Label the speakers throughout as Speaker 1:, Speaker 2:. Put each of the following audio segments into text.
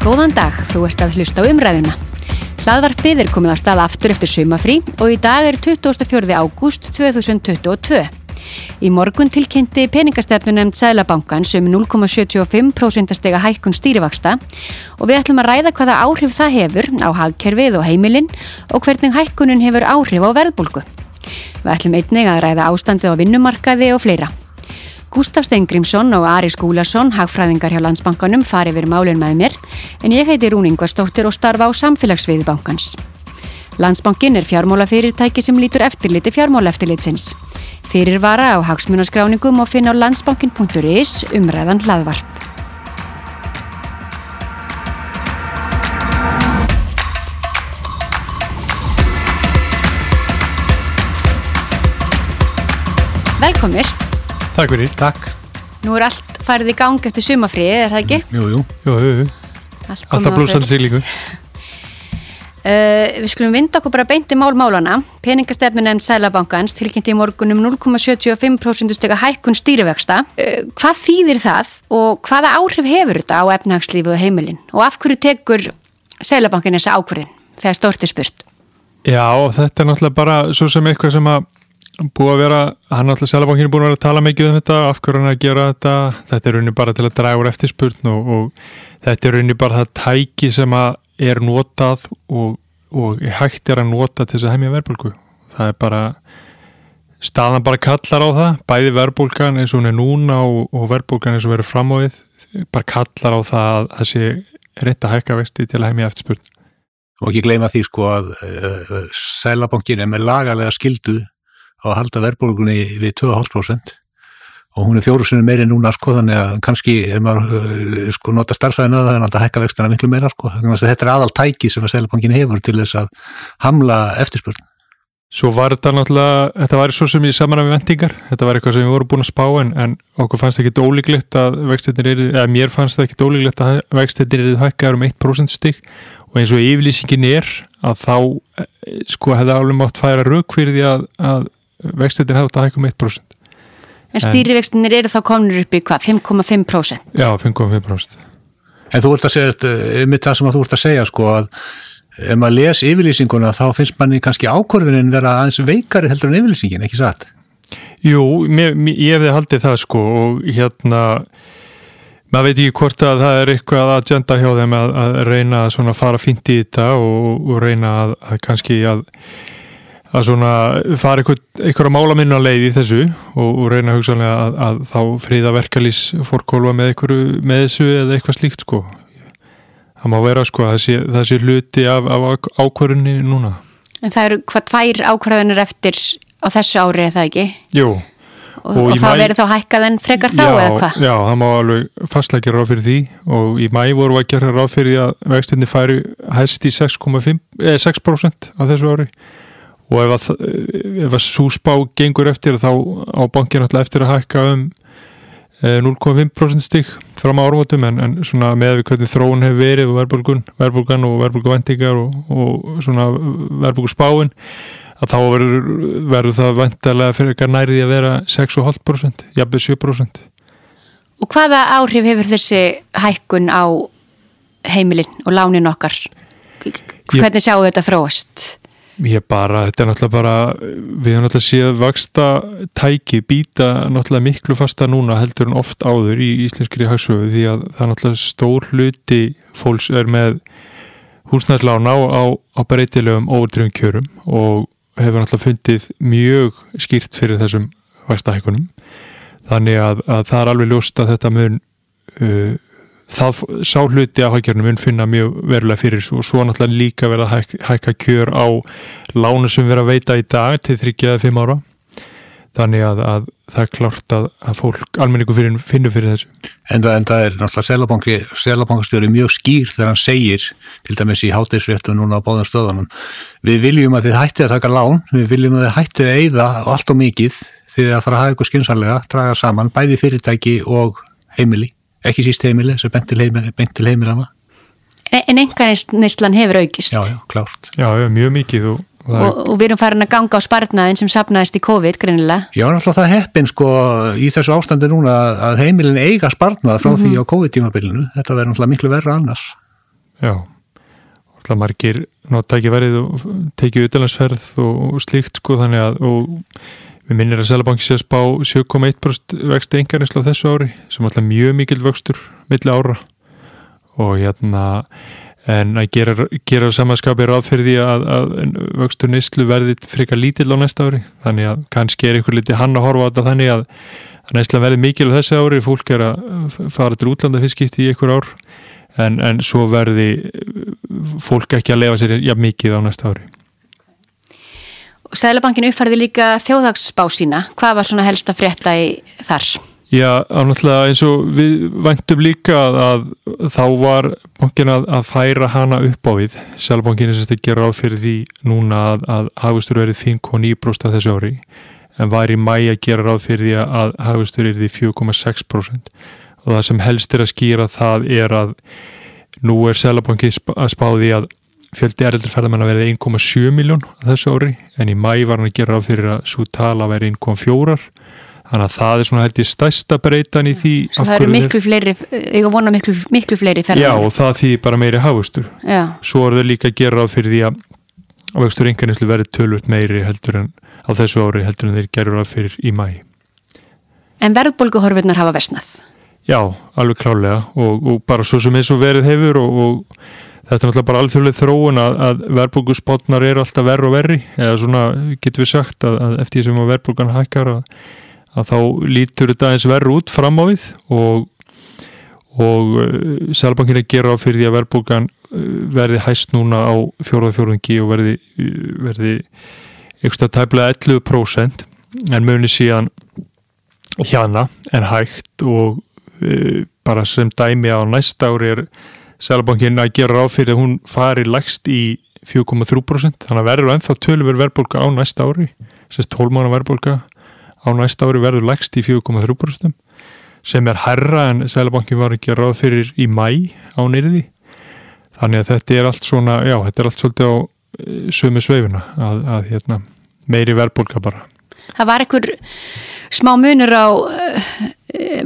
Speaker 1: Góðan dag, þú ert að hlusta á umræðina. Hlaðvarpið er komið að staða aftur eftir sumafrí og í dag er 24. ágúst 2022. Í morgun tilkynnti peningastefnu nefnd Sælabankans um 0,75% stega hækkun stýrivaksta og við ætlum að ræða hvaða áhrif það hefur á hagkerfið og heimilinn og hvernig hækkunin hefur áhrif á verðbólgu. Við ætlum einnig að ræða ástandið á vinnumarkaði og fleira. Gustaf Stengrimsson og Ari Skúlason, hagfræðingar hjá Landsbankanum, fari verið málun með mér en ég heiti Rún Ingvarstóttir og starfa á samfélagsviði bankans. Landsbankin er fjármálafyrirtæki sem lítur eftirliti fjármálaftilitsins. Fyrir vara á hagsmunaskráningum og finna á landsbankin.is umræðan hlaðvarp. Velkomir.
Speaker 2: Takk fyrir, takk.
Speaker 1: Nú er allt farið í gang eftir sumafríði, er það ekki?
Speaker 2: Jú, jú, jú, jú, jú. Alltaf blúsandi líku.
Speaker 1: Uh, við skulum vinda okkur bara beinti mál málana. Peningastefnu nefnd Sælabankans tilkynnti í morgun um 0,75% stega hækkun stýrivexta. Uh, hvað þýðir það og hvaða áhrif hefur þetta á efnahagslífu og heimilin? Og af hverju tekur Sælabankin þessa ákvörðin þegar stort er spurt?
Speaker 2: Já, þetta er náttúrulega bara svo sem eitthvað sem að búið að vera, hann náttúrulega Sælabankin er búin að vera að tala mikið um þetta, af hverju hann að gera þetta, þetta er rauninni bara til að draga úr eftirspurn og, og þetta er rauninni bara það tæki sem að er notað og, og hægt er að nota til þess að heimja verðbólgu. Það er bara, staðan bara kallar á það, bæði verðbólgan eins og hún er núna og, og verðbólgan eins og verður fram á við, bara kallar á það að það sé reynt að hækka vexti til að heimja eftirspurn.
Speaker 3: og ekki gleyma því sko að uh, Sælabankin er með lagalega skildu á að halda verðbólgunni við 2,5% og hún er fjóru sinni meiri núna sko þannig að kannski ef maður uh, sko nota starfsæðina það er náttúrulega að hækka vextina miklu meira sko. Þannig að þetta er aðal tæki sem að Sælabankin hefur til þess að hamla eftirspurn.
Speaker 2: Svo var þetta náttúrulega, þetta var svo sem í saman við vendingar, þetta var eitthvað sem við vorum búin að spá en, en okkur fannst ekki ólíklegt að vextinir eru, eða mér fannst það ekki ólíklegt að vextinir eru hækkaður um 1% stig og eins og yfirlýsingin er að þá eh, sko hefði alveg mátt færa rauk fyrir því að, að vextinir hefði átt að hækka um 1%.
Speaker 1: En stýrivextinir eru þá komnir upp í hvað? 5,5%?
Speaker 2: Já, 5,5%.
Speaker 3: En þú ert að segja, þetta, mitt það sem að þú ert að segja sko að ef maður les yfirlýsinguna þá finnst manni kannski ákvörðunin vera aðeins veikari heldur en yfirlýsingin, ekki satt?
Speaker 2: Jú, mér, mér, ég hefði haldið það sko og hérna maður veit ekki hvort að það er eitthvað agenda hjá þeim að, að reyna að fara fínt í þetta og, og reyna að, að kannski að að svona fara eitthvað, eitthvað mála minna leið í þessu og, og reyna hugsanlega að, að þá friða verkalýs fórkólfa með, með þessu eða eitthvað slíkt sko. Það má vera sko að það sé hluti af, af ákvörunni núna.
Speaker 1: En það eru hvað tvær ákvörðunir eftir á þessu ári, er það ekki?
Speaker 2: Jú,
Speaker 1: Og,
Speaker 2: Og
Speaker 1: og það
Speaker 2: maí-
Speaker 1: verður þá hækkað en frekar þá eða hvað?
Speaker 2: Já, það má alveg fastlega gera ráð fyrir því. Og í mæ voru að gera ráð fyrir því að vextinni færi hæst í 6,5 eh, 6% á þessu ári og ef að, ef að súspá gengur eftir þá á bankin alltaf eftir að hækka um eh, 0,5% stig fram á árumótum en, en svona með við hvernig þróun hefur verið og verðbólgun, verðbólgan og verðbólguvendingar og, og svona verðbólguspáin að þá verður, verður það vantarlega fyrir eitthvað nærið að vera 6,5% jafnveg 7%
Speaker 1: Og hvaða áhrif hefur þessi hækkun á heimilin og lánin okkar? Hvernig sjáum við þetta þróast?
Speaker 2: Ég bara, þetta er náttúrulega bara við höfum náttúrulega séð vaksta tæki býta náttúrulega miklu fasta núna heldur en oft áður í íslenskri hagsöfu því að það er náttúrulega stór hluti fólks er með húsnæðslána á, á, breytilegum ódrifum kjörum og hefur náttúrulega fundið mjög skýrt fyrir þessum vaksta hækkunum þannig að, að það er alveg ljóst að þetta mun uh, það sá hluti af hækjörnum mun finna mjög verulega fyrir þessu og svo náttúrulega líka verða að hæk, hækka kjör á lánu sem verða að veita í dag til 3-5 ára. Þannig að, að það er klart að, að fólk almenningu finnur fyrir þessu.
Speaker 3: En það, en það er náttúrulega selabankastjóri mjög skýr þegar hann segir til dæmis í hátegisréttum núna á báðum stöðunum við viljum að þið hættið að taka lán við viljum að þið hættið að eyða allt og mikið því að fara að hafa ykkur skynsanlega draga saman bæði fyrirtæki og heimili, ekki síst heimili sem bent til, heimili, bent til heimilana
Speaker 1: En enga neyslan hefur aukist.
Speaker 3: Já, já, klárt.
Speaker 2: Já, já mjög mikið og, og
Speaker 1: og, og við erum farin að ganga á sparnaðin sem sapnaðist í COVID greinilega.
Speaker 3: Já, náttúrulega það heppin sko í þessu ástandi núna að heimilin eiga sparnað frá því á COVID-tímabilinu. Þetta verður náttúrulega miklu verra annars.
Speaker 2: Já. Alltaf margir náttúrulega verið og tekið utalansferð og slíkt sko þannig að og við minnir að Sælabanki sé að spá 7,1% vexti engarnislu á þessu ári sem alltaf mjög mikil vöxtur milli ára. Og hérna en að gera, gera samanskapi ráð fyrir því að, að vöxtur nýslu verði frika lítill á næsta ári. Þannig að kannski er einhver liti hann að horfa á þetta þannig að, næsla verði mikil á þessu ári, fólk er að fara til útlanda fyrstskipti í einhver ár en, en svo verði fólk ekki að lefa sér mikið á næsta ári
Speaker 1: Sælabankin uppfærði líka þjóðhagsbá sína. Hvað var svona helst að frétta í þar?
Speaker 2: Já, ánáttúrulega eins og við væntum líka að, að þá var bankin að, að færa hana upp á við. Sælabankin er sérst að gera á fyrir því núna að, að hafustur verið 5,9% þessu ári en var í mæ að gera ráð fyrir því að hafustur er því 4,6% og það sem helst er að skýra það er að nú er Sælabanki að spá því að fjöldi ereldur ferðamenn að verði 1,7 miljón þessu ári en í mæ var hann að gera ráð fyrir að svo tala verði 1,4 þannig að það er svona held ég stærsta breytan í því
Speaker 1: Svo það eru miklu fleiri, ég vona miklu, miklu fleiri ferðamenn
Speaker 2: Já og það því bara meiri hafustur
Speaker 1: Já.
Speaker 2: svo er það líka að gera ráð fyrir því að vöxtur einhvernislu verði tölvöld meiri heldur en á þessu ári heldur en þeir gerur ráð fyrir í mæ
Speaker 1: En verðbólguhorfurnar hafa versnað.
Speaker 2: Já, alveg klálega og, og bara svo sem eins og verið hefur og, og þetta er náttúrulega bara alþjóðlega þróun að, að verðbólguspotnar eru alltaf verri og verri eða svona getur við sagt að, að eftir sem að verðbólgan hækkar að, að þá lítur þetta eins verri út fram á við og, og Sælabankin er að gera á fyrir því að verðbólgan uh, verði hæst núna á fjóruða fjórungi og verði, uh, verði ykkursta tæplega 11% en muni síðan hjana en hægt og uh, bara sem dæmi á næsta ári er Sælabankin að gera ráð fyrir að hún fari lægst í 4,3% þannig að verður ennþá tölver verðbólka á næsta ári sérst 12 mánu verðbólka á næsta ári verður lægst í 4,3% sem er herra en Sælabankin var að gera ráð fyrir í mæ á nýriði þannig að þetta er allt svona já, þetta er allt svolítið á sömu sveifuna að, að hérna, meiri verðbólka bara.
Speaker 1: Það var einhver smá munur á uh,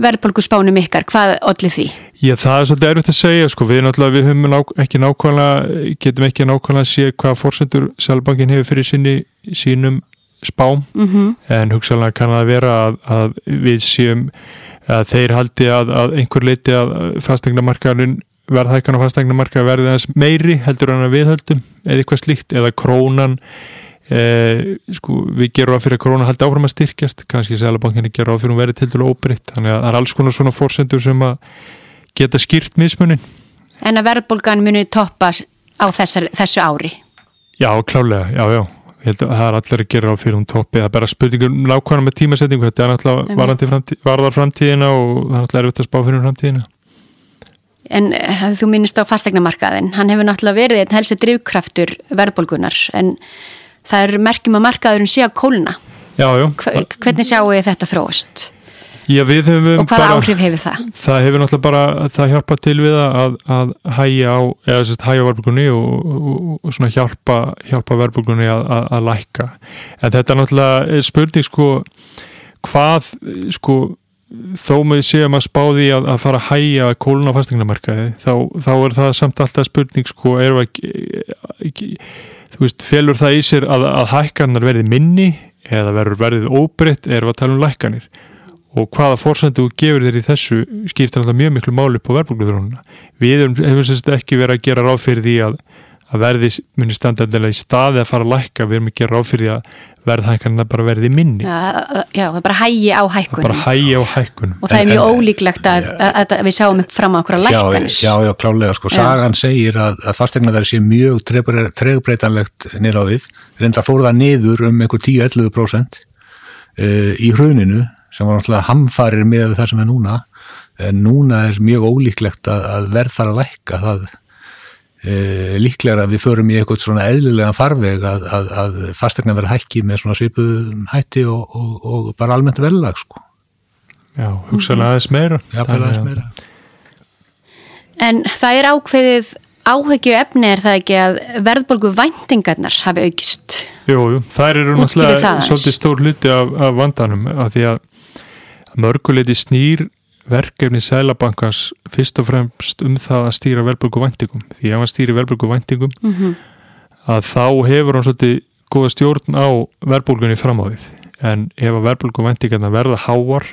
Speaker 1: verðbólguspánum ykkar, hvað allir því?
Speaker 2: Já, það er svolítið erfitt að segja, sko, við náttúrulega, við höfum ná, ekki nákvæmlega, getum ekki nákvæmlega að sé hvað fórsendur Sælabankin hefur fyrir sinni, sínum spám,
Speaker 1: Mm -hmm.
Speaker 2: en hugsalega kann það vera að, að við séum, að þeir haldi að, að einhver leiti að fastegnamarkaðurinn verðhækkan á fastegnamarkaður verði aðeins meiri heldur en að við höldum eða eitthvað slíkt, eða krónan Eh, sko, við gerum á fyrir að korona haldi áfram að styrkjast. Kannski Sælabankinni gerum á fyrir að vera til dælu óbreytt. Þannig að það er alls konar svona fórsendur sem að geta skýrt mismunin?
Speaker 1: En að verðbólgan muni toppa á þessar, þessu ári?
Speaker 2: Já, klálega, já, já. Það er allir að gera á fyrir hún toppi. Það er bara spurningur nákvæmlega með tímasetningu. Þetta er náttúrulega varðar framtíðina og það er náttúrulega erfitt að spá fyrir framtíðina.
Speaker 1: En uh, þú minnist á fastegnamarkaðin hann hefur náttúrulega verið einn helsi drivkraftur verðbólgunar en það er merkjum að markaðurinn sé að kólna.
Speaker 2: Já, já.
Speaker 1: Hvernig sjáu þetta þróast?
Speaker 2: Já,
Speaker 1: Og hvaða
Speaker 2: bara
Speaker 1: áhrif hefur það?
Speaker 2: það hefur náttúrulega bara, það hjálpa til við að, að hæja á, eða sérst hæja verðbúrgunni og, og, og svona hjálpa, hjálpa verðbúrgunni að, að, að lækka. En þetta er náttúrulega er spurning sko, hvað sko, þó með séum að spáði að, að fara að hæja kóluna á fastegnamarkaði, þá, þá er það samt alltaf spurning sko, er ekki, ekki þú veist, felur það í sér að, að hækkanar verði minni eða verður verðið óbreytt eða að tala um lækkanir og hvaða fórsendu gefur þér í þessu skiptir alltaf mjög miklu máli upp á verðbólkuþrónuna. Við erum, hefur sérst ekki verið að gera ráð fyrir því að, að verði muni standardilega í staði að fara að lækka, við erum að gera ráð fyrir því að verðhækkanina bara verði minni.
Speaker 1: Já, það er bara hægi á
Speaker 2: Það
Speaker 1: hækkunum
Speaker 2: bara hægja á hækkunum.
Speaker 1: og það er mjög
Speaker 3: en-
Speaker 1: ólíklegt að, að, að við sjáum upp fram á okkur að
Speaker 3: Já,
Speaker 1: lækkanir.
Speaker 3: já, já, klálega, sko, sagan segir að, að fastegnaverði sé mjög tregbreytanlegt niður á við, reynda fór það niður um einhver 10-11% uh, í hruninu sem var náttúrulega hamfarir með það sem er núna en núna er mjög ólíklegt að, að verð þar að lækka það uh, líklega að við förum í eitthvað svona eðlilega farveg að, að, að fastegnaverði hækki með svona svipuðum hætti og, og, og bara almennt verðlag, sko,
Speaker 2: Já, hugsaðlega aðeins meira.
Speaker 3: já,
Speaker 2: Þannig
Speaker 3: aðeins
Speaker 2: að-
Speaker 3: meira.
Speaker 1: En það er ákveðið áhegju efni er það ekki að verðbólgu væntingarnar hafi aukist.
Speaker 2: Jú, jú, þær eru náttúrulega
Speaker 1: það
Speaker 2: svolítið stór hluti af, af vandanum af því að mörguleiti snýr verkefni Sælabankans fyrst og fremst um það að stýra verðbölgu væntingum. Því ef hann stýri verðbölgu væntingum
Speaker 1: Mm
Speaker 2: að þá hefur hann svolítið góða stjórn á verðbólgunni fram á við en ef að verðbólgu væntingarna verða háar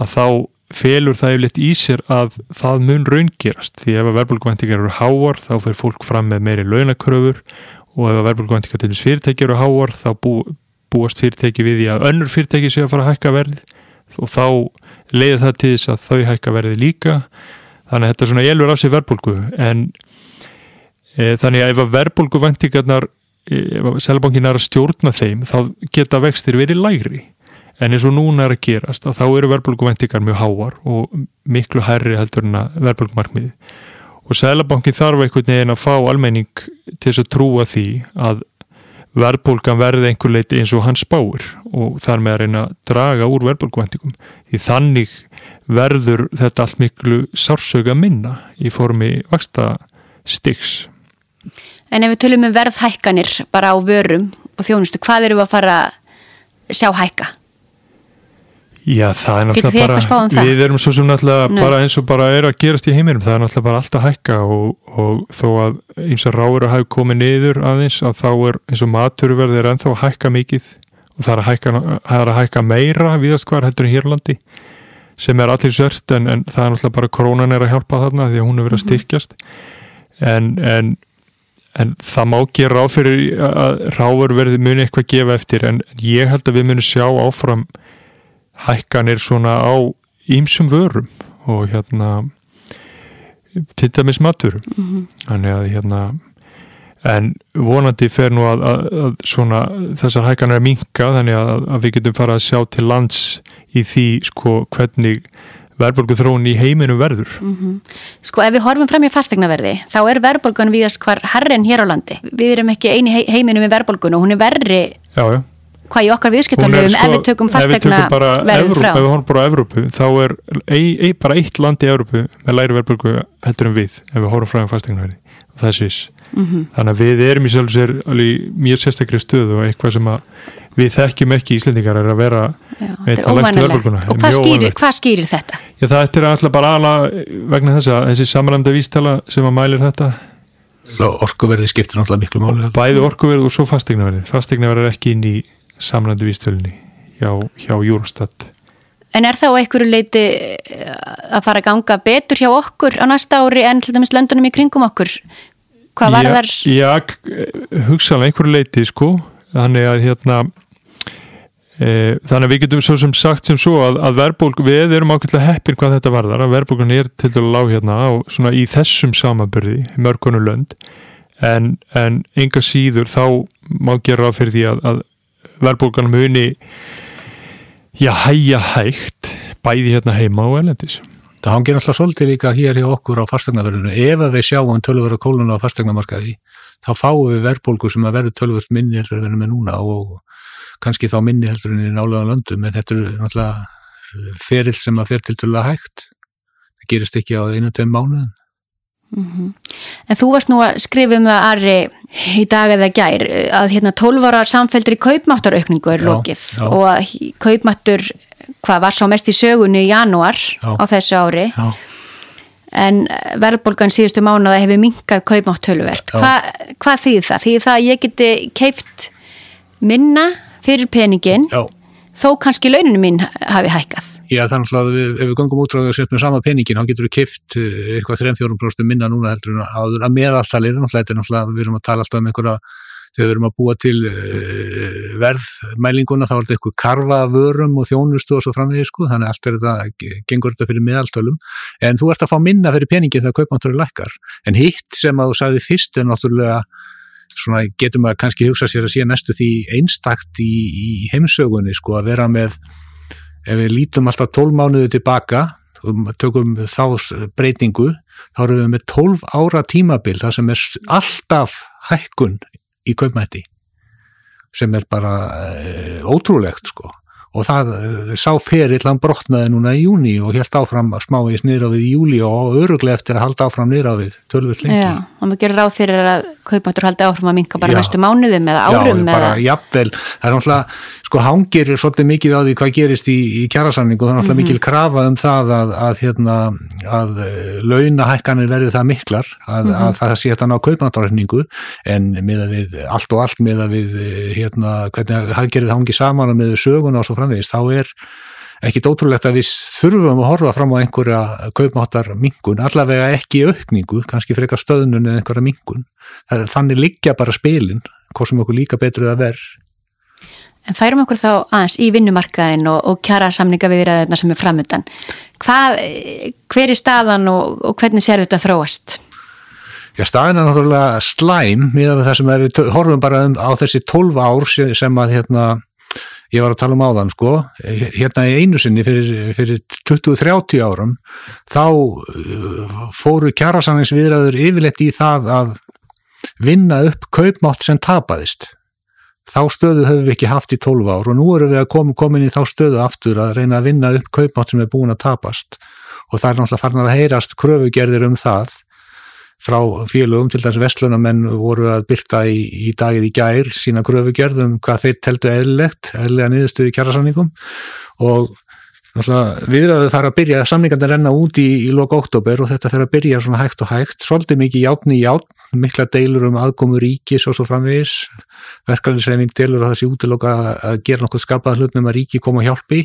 Speaker 2: að þá felur það yfirleitt í sér að það mun raungerast. Því ef að verðbólgu væntingar eru háar þá fyrir fólk fram með meiri launakröfur. Og ef að verðbólgu væntingar til þess fyrirtæki eru háar þá bú, búast fyrirtæki við því að önnur fyrirtæki sé að fara að hækka verðið og þá leiði það til þess að þau hækka verðið líka. Þannig að þetta svona elur af sér verðbólgu. En e, þannig að ef að verðbólgu væntingarnar ef að selbankin er að stjórna þeim þá geta vextir verið lægri. En eins og núna er að gerast að þá eru verðbólguvæntingar mjög háar og miklu hærri heldur en að verðbólgumarkmiði og Sælabankin þarf einhvern veginn að fá almenning til þess að trúa því að verðbólgan verði einhver leiti eins og hann spáir og þar með að reyna að draga úr verðbólguvæntingum því þannig verður þetta allt miklu sársöga minna í formi vaksta stygs
Speaker 1: En ef við tölum um verðhækkanir bara á vörum og þjónustu, hvað eru við að fara að sjá hækka?
Speaker 2: Já, það er náttúrulega
Speaker 1: um
Speaker 2: bara,
Speaker 1: það?
Speaker 2: við erum svo sem náttúrulega
Speaker 1: Nei.
Speaker 2: bara eins og bara er að gerast í heiminum, það er náttúrulega bara alltaf hækka og, og þó að eins og ráður að hafa komið niður aðeins að þá er eins og maturverð er ennþá hækka mikið og það er að hækka, er að hækka meira viðast hvar heldur en Hérlandi sem er allir sört en, en það er náttúrulega bara krónan er að hjálpa þarna því að hún er verið að styrkjast. En, en, en það má gera ráð fyrir að ráður verði muni eitthvað gefa eftir en ég held að við munum sjá áfram hækkanir svona á ýmsum vörum og hérna til dæmis matur þannig að hérna en vonandi fer nú að, að, að svona þessar hækkanir að minka þannig að, að við getum fara að sjá til lands í því sko hvernig verðbólgu þróun í heiminum verður
Speaker 1: Sko ef við horfum fram í fastegnaverði þá er verðbólgan viðast hvar herri en hér á landi. Við erum ekki eini hei- heiminum við verðbólgun og hún er verri
Speaker 2: já, já
Speaker 1: hvað í okkar
Speaker 2: er,
Speaker 1: viðskiptalöfum ef við tökum
Speaker 2: ef við
Speaker 1: fastegna
Speaker 2: tökum bara
Speaker 1: verðið
Speaker 2: Evrópu,
Speaker 1: frá.
Speaker 2: ef við horfum bara á Evrópu þá er ei, ei, bara eitt land í Evrópu með læri verðbólgu heldur en við ef við horfum frá um fastegnaverði og það er svís
Speaker 1: Mhm.
Speaker 2: þannig að við erum í sjálf sér alveg í mjög sérstakri stöðu og eitthvað sem að við þekkjum ekki Íslendingar er að vera
Speaker 1: Já,
Speaker 2: með
Speaker 1: þetta er
Speaker 2: lægstu
Speaker 1: óvanalegt.
Speaker 2: verðbólguna.
Speaker 1: Og hvað skýrir, hvað skýrir þetta?
Speaker 2: Já, það er alltaf bara ala vegna þess að þessi samræmda vístala sem að mælir þetta
Speaker 3: Orkuverði skiptir náttúrulega miklu máli
Speaker 2: bæði orkuverð og svo fastegnaverði fastegnaverð er ekki inn í samræmdu vístölunni hjá, hjá Eurostat
Speaker 1: En er þá einhverju leiti eh, að fara að ganga betur hjá okkur á næsta ári en dæmis löndunum í kringum okkur? Hvað var þar?
Speaker 2: Já, hugsaðlega einhverju leiti sko. Þannig að hérna e, þannig að við getum svo sem sagt sem svo að, að verðbólg, við erum ákveðlega heppin hvað þetta varðar, að verðbólgan er til dælu lág hérna á svona í þessum samanbyrði mörgunu lönd. En, en enga síður þá má gera ráð fyrir því að, að verðbólgan muni já, hæja hægt bæði hérna heima og elendis
Speaker 3: Það hangir alltaf svolítið líka hér hjá okkur á fastegnaverðinu. Ef við sjáum tölvöru kóluna á fastegnamarkaði, þá fáum við verðbólgu sem að verður tölvöld minni heldur en við erum með núna og kannski þá minni heldur en í nálega löndum, en þetta er náttúrulega eh, ferill sem að fer til tölvöld hægt. Það gerist ekki á einu tveim mánuðin.
Speaker 1: En þú varst nú að skrifa um það Ari í dag eða gær að hérna 12 ára samfeldur í kaupmáttaraukningu er
Speaker 3: Já,
Speaker 1: lokið
Speaker 3: já.
Speaker 1: og að kaupmáttur hvað var svo mest í sögunni í janúar á þessu ári
Speaker 3: Já.
Speaker 1: en verðbólgan síðustu mánuða hefur minkað kaupmátt töluvert. Hva, hvað þýðir það? Þýðir það að ég geti keift minna fyrir peningin
Speaker 3: Já.
Speaker 1: þó kannski launinu mín hafi hækkað.
Speaker 3: Já, þannig að við, ef við gangum út og setjum sama peningin, þá getur við kift eh, eitthvað 3-4% minna núna heldur en að er náttúrulega, við erum að tala alltaf um einhverja, þegar við erum að búa til uh, verðmælinguna, þá er þetta eitthvað karfa vörum og þjónustu og svo framvegið, sko, þannig allt er þetta, gengur þetta fyrir meðaltölum, en þú ert að fá minna fyrir peningin þegar kaupmáttur lækkar, en hitt sem að þú sagði fyrst er náttúrulega svona getum að kannski hugsa sér að sé næstu því einstakt í, í heimsögunni, sko, að vera með ef við lítum alltaf 12 mánuði tilbaka og tökum þá breytingu þá erum við með 12 ára tímabil það sem er alltaf hækkun í kaupmætti sem er bara e, ótrúlegt sko og það e, sá ferill hann brotnaði núna í júni og held áfram smávegis við í júli og öruglega eftir að halda áfram við tölvöld lengi
Speaker 1: Já, og maður gerir ráð fyrir að kaupmáttur haldi áfram að minka bara
Speaker 3: Já.
Speaker 1: næstu mánuðum eða
Speaker 3: Já,
Speaker 1: árum
Speaker 3: bara
Speaker 1: eða...
Speaker 3: jafnvel, það er náttúrulega, sko hangir svolítið mikið á því hvað gerist í, í kjærasamningu, þannig að mm -hmm. mikil krafa um það að, að, hérna, að eh, launahækkanir verði það miklar að, mm -hmm. að það sé þetta ná kaupnáttarreikningu en með að við, allt og allt með að við, eh, hérna, hvernig það gerir það hangið saman með söguna og svo framvegist, þá er ekkit ótrúlegt að við þurfum að horfa fram á einhverja kaupmáttar mingun, allavega ekki aukningu, kannski frekar stöðnun eða einhverja mingun. Þannig liggja bara spilin, hvort sem okkur líka betru að verð.
Speaker 1: En færum okkur þá aðeins í vinnumarkaðin og, og kjara samninga við ræðurna sem er framöndan. Hvað, hver er staðan og, og hvernig sér þetta þróast?
Speaker 3: Já, staðin er náttúrulega slæm með það sem við horfum bara um á þessi 12 ár sem að hérna ég var að tala um áðan sko, hérna í einu sinni fyrir, fyrir 20-30 árum þá uh, fóru kjærasanningsviðræður yfirleitt í það að vinna upp kaupmátt sem tapadist. Þá stöðu höfum við ekki haft í 12 ár og nú erum við að koma komin í þá stöðu aftur að reyna að vinna upp kaupmátt sem er búin að tapast. Og það er náttúrulega farin að heyrast kröfugerðir um það frá félögum, til þess að vestlunamenn voru að byrta í, í dagið í gær sína gröfugjörðum hvað þeir teltu eðlilegt, eðlilega niðurstuði kjærasamningum og viðraðu þarf að byrja samningarnir renna út í, í loka oktober og þetta fyrir að byrja svona hægt og hægt. Svolítið mikið játni í játn, mikla deilur um aðgómu ríkis og svo framvegis. Verkefnisreifing deilur að þessi útiloka að gera nokkuð skapað hlutnum að ríki koma og hjálpi.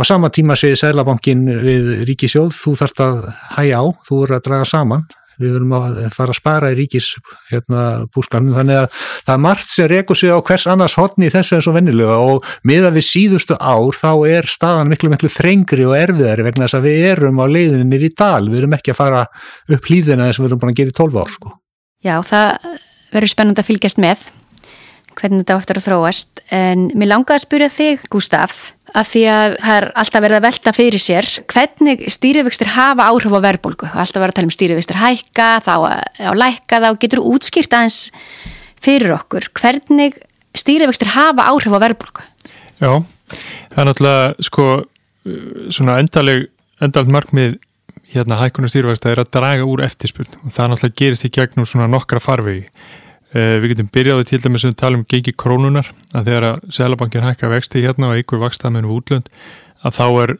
Speaker 3: Á sama tíma segir Sælabankin við ríkisjóð, þú þarfst að hæja á, þú voru að draga saman við verum að fara að spara í ríkis hérna, búskarnum, þannig að það er margt sem rekur sig á hvers annars hodni í þessu eins og vennilega og miða við síðustu ár þá er staðan miklu miklu þrengri og erfiðari vegna þess að við erum á leiðinni í dal, við erum ekki að fara upp hlýðina eins og við erum búin að gera í 12 ár sko.
Speaker 1: Já, það verður spennand að fylgjast með hvernig þetta áttur að þróast. En mér langaði að spyrja þig Gustaf að því að það er alltaf verið að velta fyrir sér hvernig stýrivextir hafa áhrif á verðbólgu. Alltaf verið að tala um stýrivextir hækka þá á lækka þá getur útskýrt aðeins fyrir okkur hvernig stýrivextir hafa áhrif á verðbólgu.
Speaker 2: Já, það er náttúrulega sko svona endaleg endaleg markmið hérna hækkunum stýrivexta er að draga úr eftirspurn. Og það náttúrulega gerist í gegnum svona nokkra farvegi við getum byrjaði til dæmis að tala um gengi krónunar að þegar að Sælabankin hækka vexti hérna og ykkur vakstaðmennu útlönd að þá er,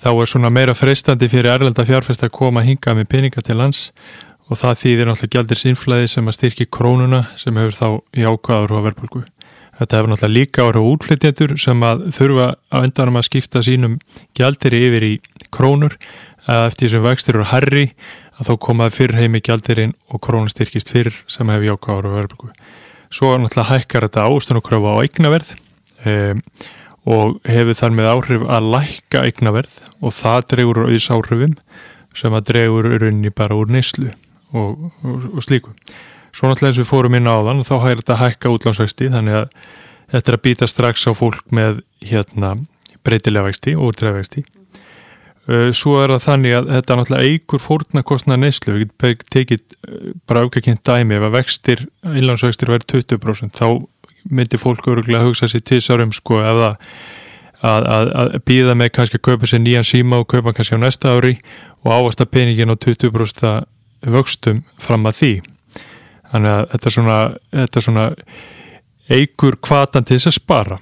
Speaker 2: þá er svona meira freistandi fyrir erlenda fjárfest að koma að hinga með peninga til lands og það þýðir náttúrulega gældir sínflæði sem að styrki krónuna sem hefur þá í ákvaður og verðbólgu. Þetta hefur náttúrulega líka ára útflytjendur sem að þurfa að endanum að skipta sínum gældir yfir í krónur eftir sem vextir eru herri að þá komaði fyrr heimi gjaldirinn og krónastyrkist fyrr sem hefur jákáður og verðbruku. Svo náttúrulega hækkar þetta ástunarkröfu á eignaverð um, og hefur þar með áhrif að lækka eignaverð og það dregur auðs áhrifum sem að dregur rauninni bara úr neyslu og, og, og slíku. Svo náttúrulega eins við fórum inn á þann og þá hægir þetta hækka útlánsvexti þannig að þetta er að býta strax á fólk með hérna breytilega vexti og útræðvexti svo er það þannig að þetta náttúrulega eigur fórnarkostna neyslu, við tekið eh, bara afgækjent dæmi. Ef að vextir, innlánsvextir verður 20% þá myndir fólk öruglega að hugsa sér tísarum sko það að, að, að býða með kannski að kaupa sér nýjan síma og kaupa kannski á næsta ári og ávasta peningin á 20% vöxtum fram að því. Þannig að þetta er svona, svona eigur kvatan til þess að spara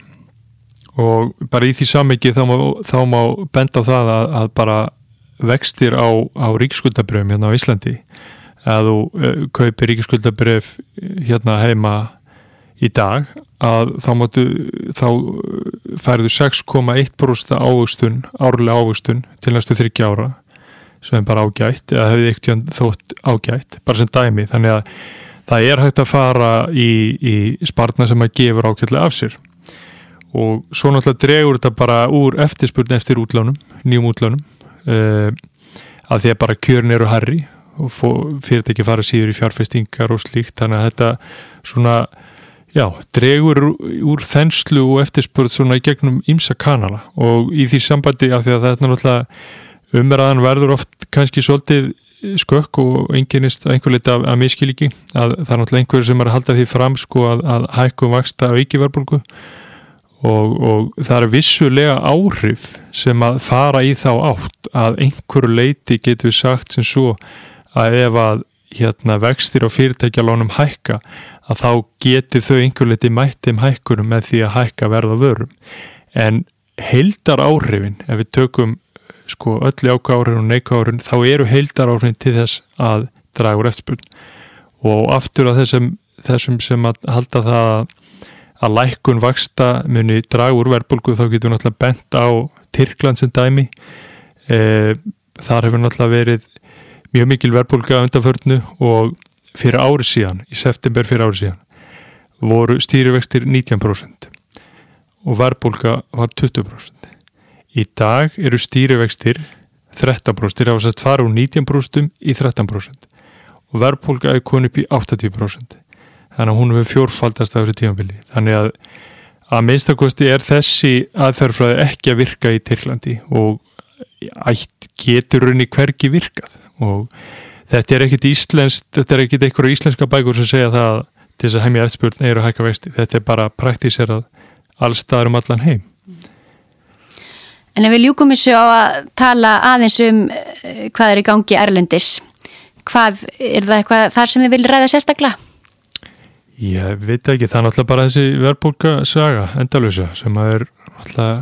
Speaker 2: og bara í því samvikið þá, þá má benda á það að, að bara vextir á, á ríksskuldabröfum hérna á Íslandi að þú uh, kaupir ríkisskuldabröf hérna heima í dag að þá máttu þá færðu 6,1% ávustun, árlega ávustun til næstu 30 ára sem bara ágætt eða hefði ekkert þótt ágætt bara sem dæmi. Þannig að það er hægt að fara í, í spartna sem að gefur ákveðlega af sér og svo náttúrulega dregur þetta bara úr eftirspurn eftir útlánum, nýjum útlánum uh, að því að bara kjörn eru harri og fyrirtæki fara síður í fjárfestingar og slíkt. Þannig að þetta svona já, dregur úr þenslu og eftirspurn svona í gegnum ímsa kanala. Og í því sambandi af því að þetta náttúrulega umræðan verður oft kannski svolítið skökk og enginnist einhver lit af, af miskilíki að það er náttúrulega einhver sem er að halda því fram sko að, að hækkum vaksta á íkiverðbólgu og, og það er vissulega áhrif sem að fara í þá átt að einhverju leiti getur sagt sem svo að ef að hérna vextir og fyrirtækjalónum hækka að þá geti þau einhver liti mættum hækkunum með því að hækka verða vörum. En heildar áhrifin ef við tökum sko öll jáka áhrifin og neika áhrifin þá eru heildar áhrifin til þess að draga úr eftirspurn. Og aftur að þessum, þessum sem að halda það að lækkun vaksta muni draga úr verðbólgu þá getur við náttúrulega bent á Tyrkland sem dæmi e, þar hefur náttúrulega verið mjög mikil verðbólga undanförnu og fyrir ári síðan, í september fyrir ári síðan voru stýrivextir 19% og verðbólga var 20%. Í dag eru stýrivextir 13%, þeir hafa sett fara úr 19% í 13% og verðbólga er konið upp í 80%. Þannig að hún hefur fjórfaldast af þessu tímanbili. Þannig að að minnstakosti er þessi aðferðfræði ekki að virka í Tyrklandi og ætt getur raunni hverki virkað og þetta er ekkit íslenskt, þetta er ekkit einhverja íslenska bækur sem segja það til þess að heimja eftirspurn er að hækka vexti. Þetta er bara praktíserað allstaðar um allan heim.
Speaker 1: En ef við ljúkum þessu á að tala aðeins um uh, hvað er í gangi Erlendis, hvað er það eitthvað þar sem þið vil ræða sérstaklega?
Speaker 2: Ég veit ekki, það er náttúrulega bara þessi verðbólka saga, endalösa, sem að er náttúrulega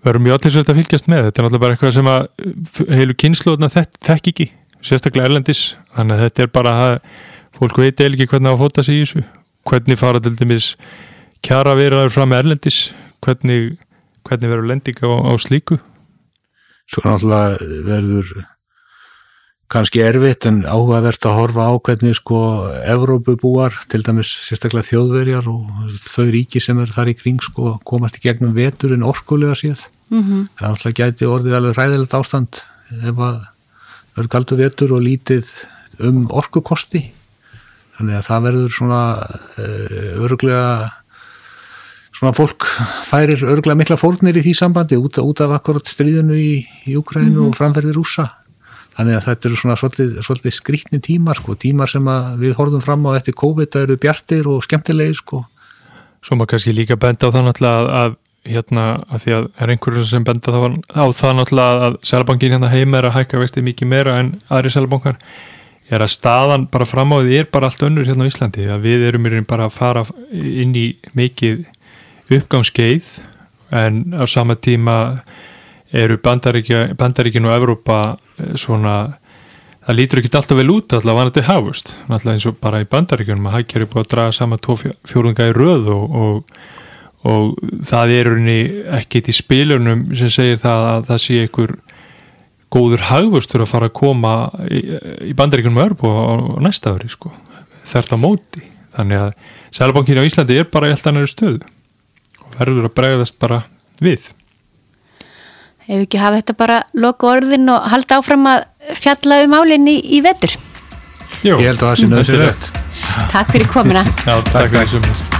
Speaker 2: verður mjög allir svolítið að fylgjast með. Þetta er náttúrulega bara eitthvað sem að heilu kynnslóðna þekk ekki, sérstaklega Erlendis, þannig að þetta er bara að fólk veit eða ekki hvernig að fóta sig í þessu, hvernig fara til dæmis kjara verður fram með Erlendis, hvernig, hvernig verður lending á, á slíku?
Speaker 3: Svo náttúrulega verður kannski erfitt en áhugavert að horfa á hvernig sko Evrópubúar, til dæmis sérstaklega þjóðverjar og þau ríki sem eru þar í kring sko komast í gegnum vetur en orkulega síðan. Mm -hmm. Það náttúrulega gæti orðið alveg ræðilegt ástand ef að verður galdu vetur og lítið um orkukosti. Þannig að það verður svona uh, öruglega svona fólk færir örglega mikla fórnir í því sambandi út, út af akkurat stríðinu í, í Ukrænu mm -hmm. og framferði rúsa þannig að þetta eru svona svolítið, svolítið skrítni tímar sko, tímar sem við horfum fram á eftir COVID að eru bjartir og skemmtilegi sko.
Speaker 2: Svo maður kannski líka benda á það náttúrulega að, að hérna að því að er einhverjum sem benda á það náttúrulega að Sælabankin hérna heima er að hækka vexti mikið meira en aðri Sælabankar er að staðan bara fram á því er bara allt önnur hérna á Íslandi að við erum bara að fara inn í mikið uppgangskeið en á sama tíma eru bandaríkin og Evrópa svona það lítur ekki alltaf vel út alltaf vanandi hafust alltaf eins og bara í bandaríkunum að hækjar er búin að draga sama tvo fjórunga í röð og, og, og það er ekkit í spilunum sem segir það að það sé einhver góður hafustur að fara að koma í, í bandaríkunum örb og, og næsta ári sko, þert á móti. Þannig að Sælabankin á Íslandi er bara í alltaf næru stöðu verður að bregðast bara við.
Speaker 1: Ef ekki hafa þetta bara loku orðin og halda áfram að fjalla um álinni í vetur.
Speaker 3: Jó, ég held að það sé nöðsynlegt.
Speaker 1: Takk fyrir komina.
Speaker 2: Já, takk fyrir.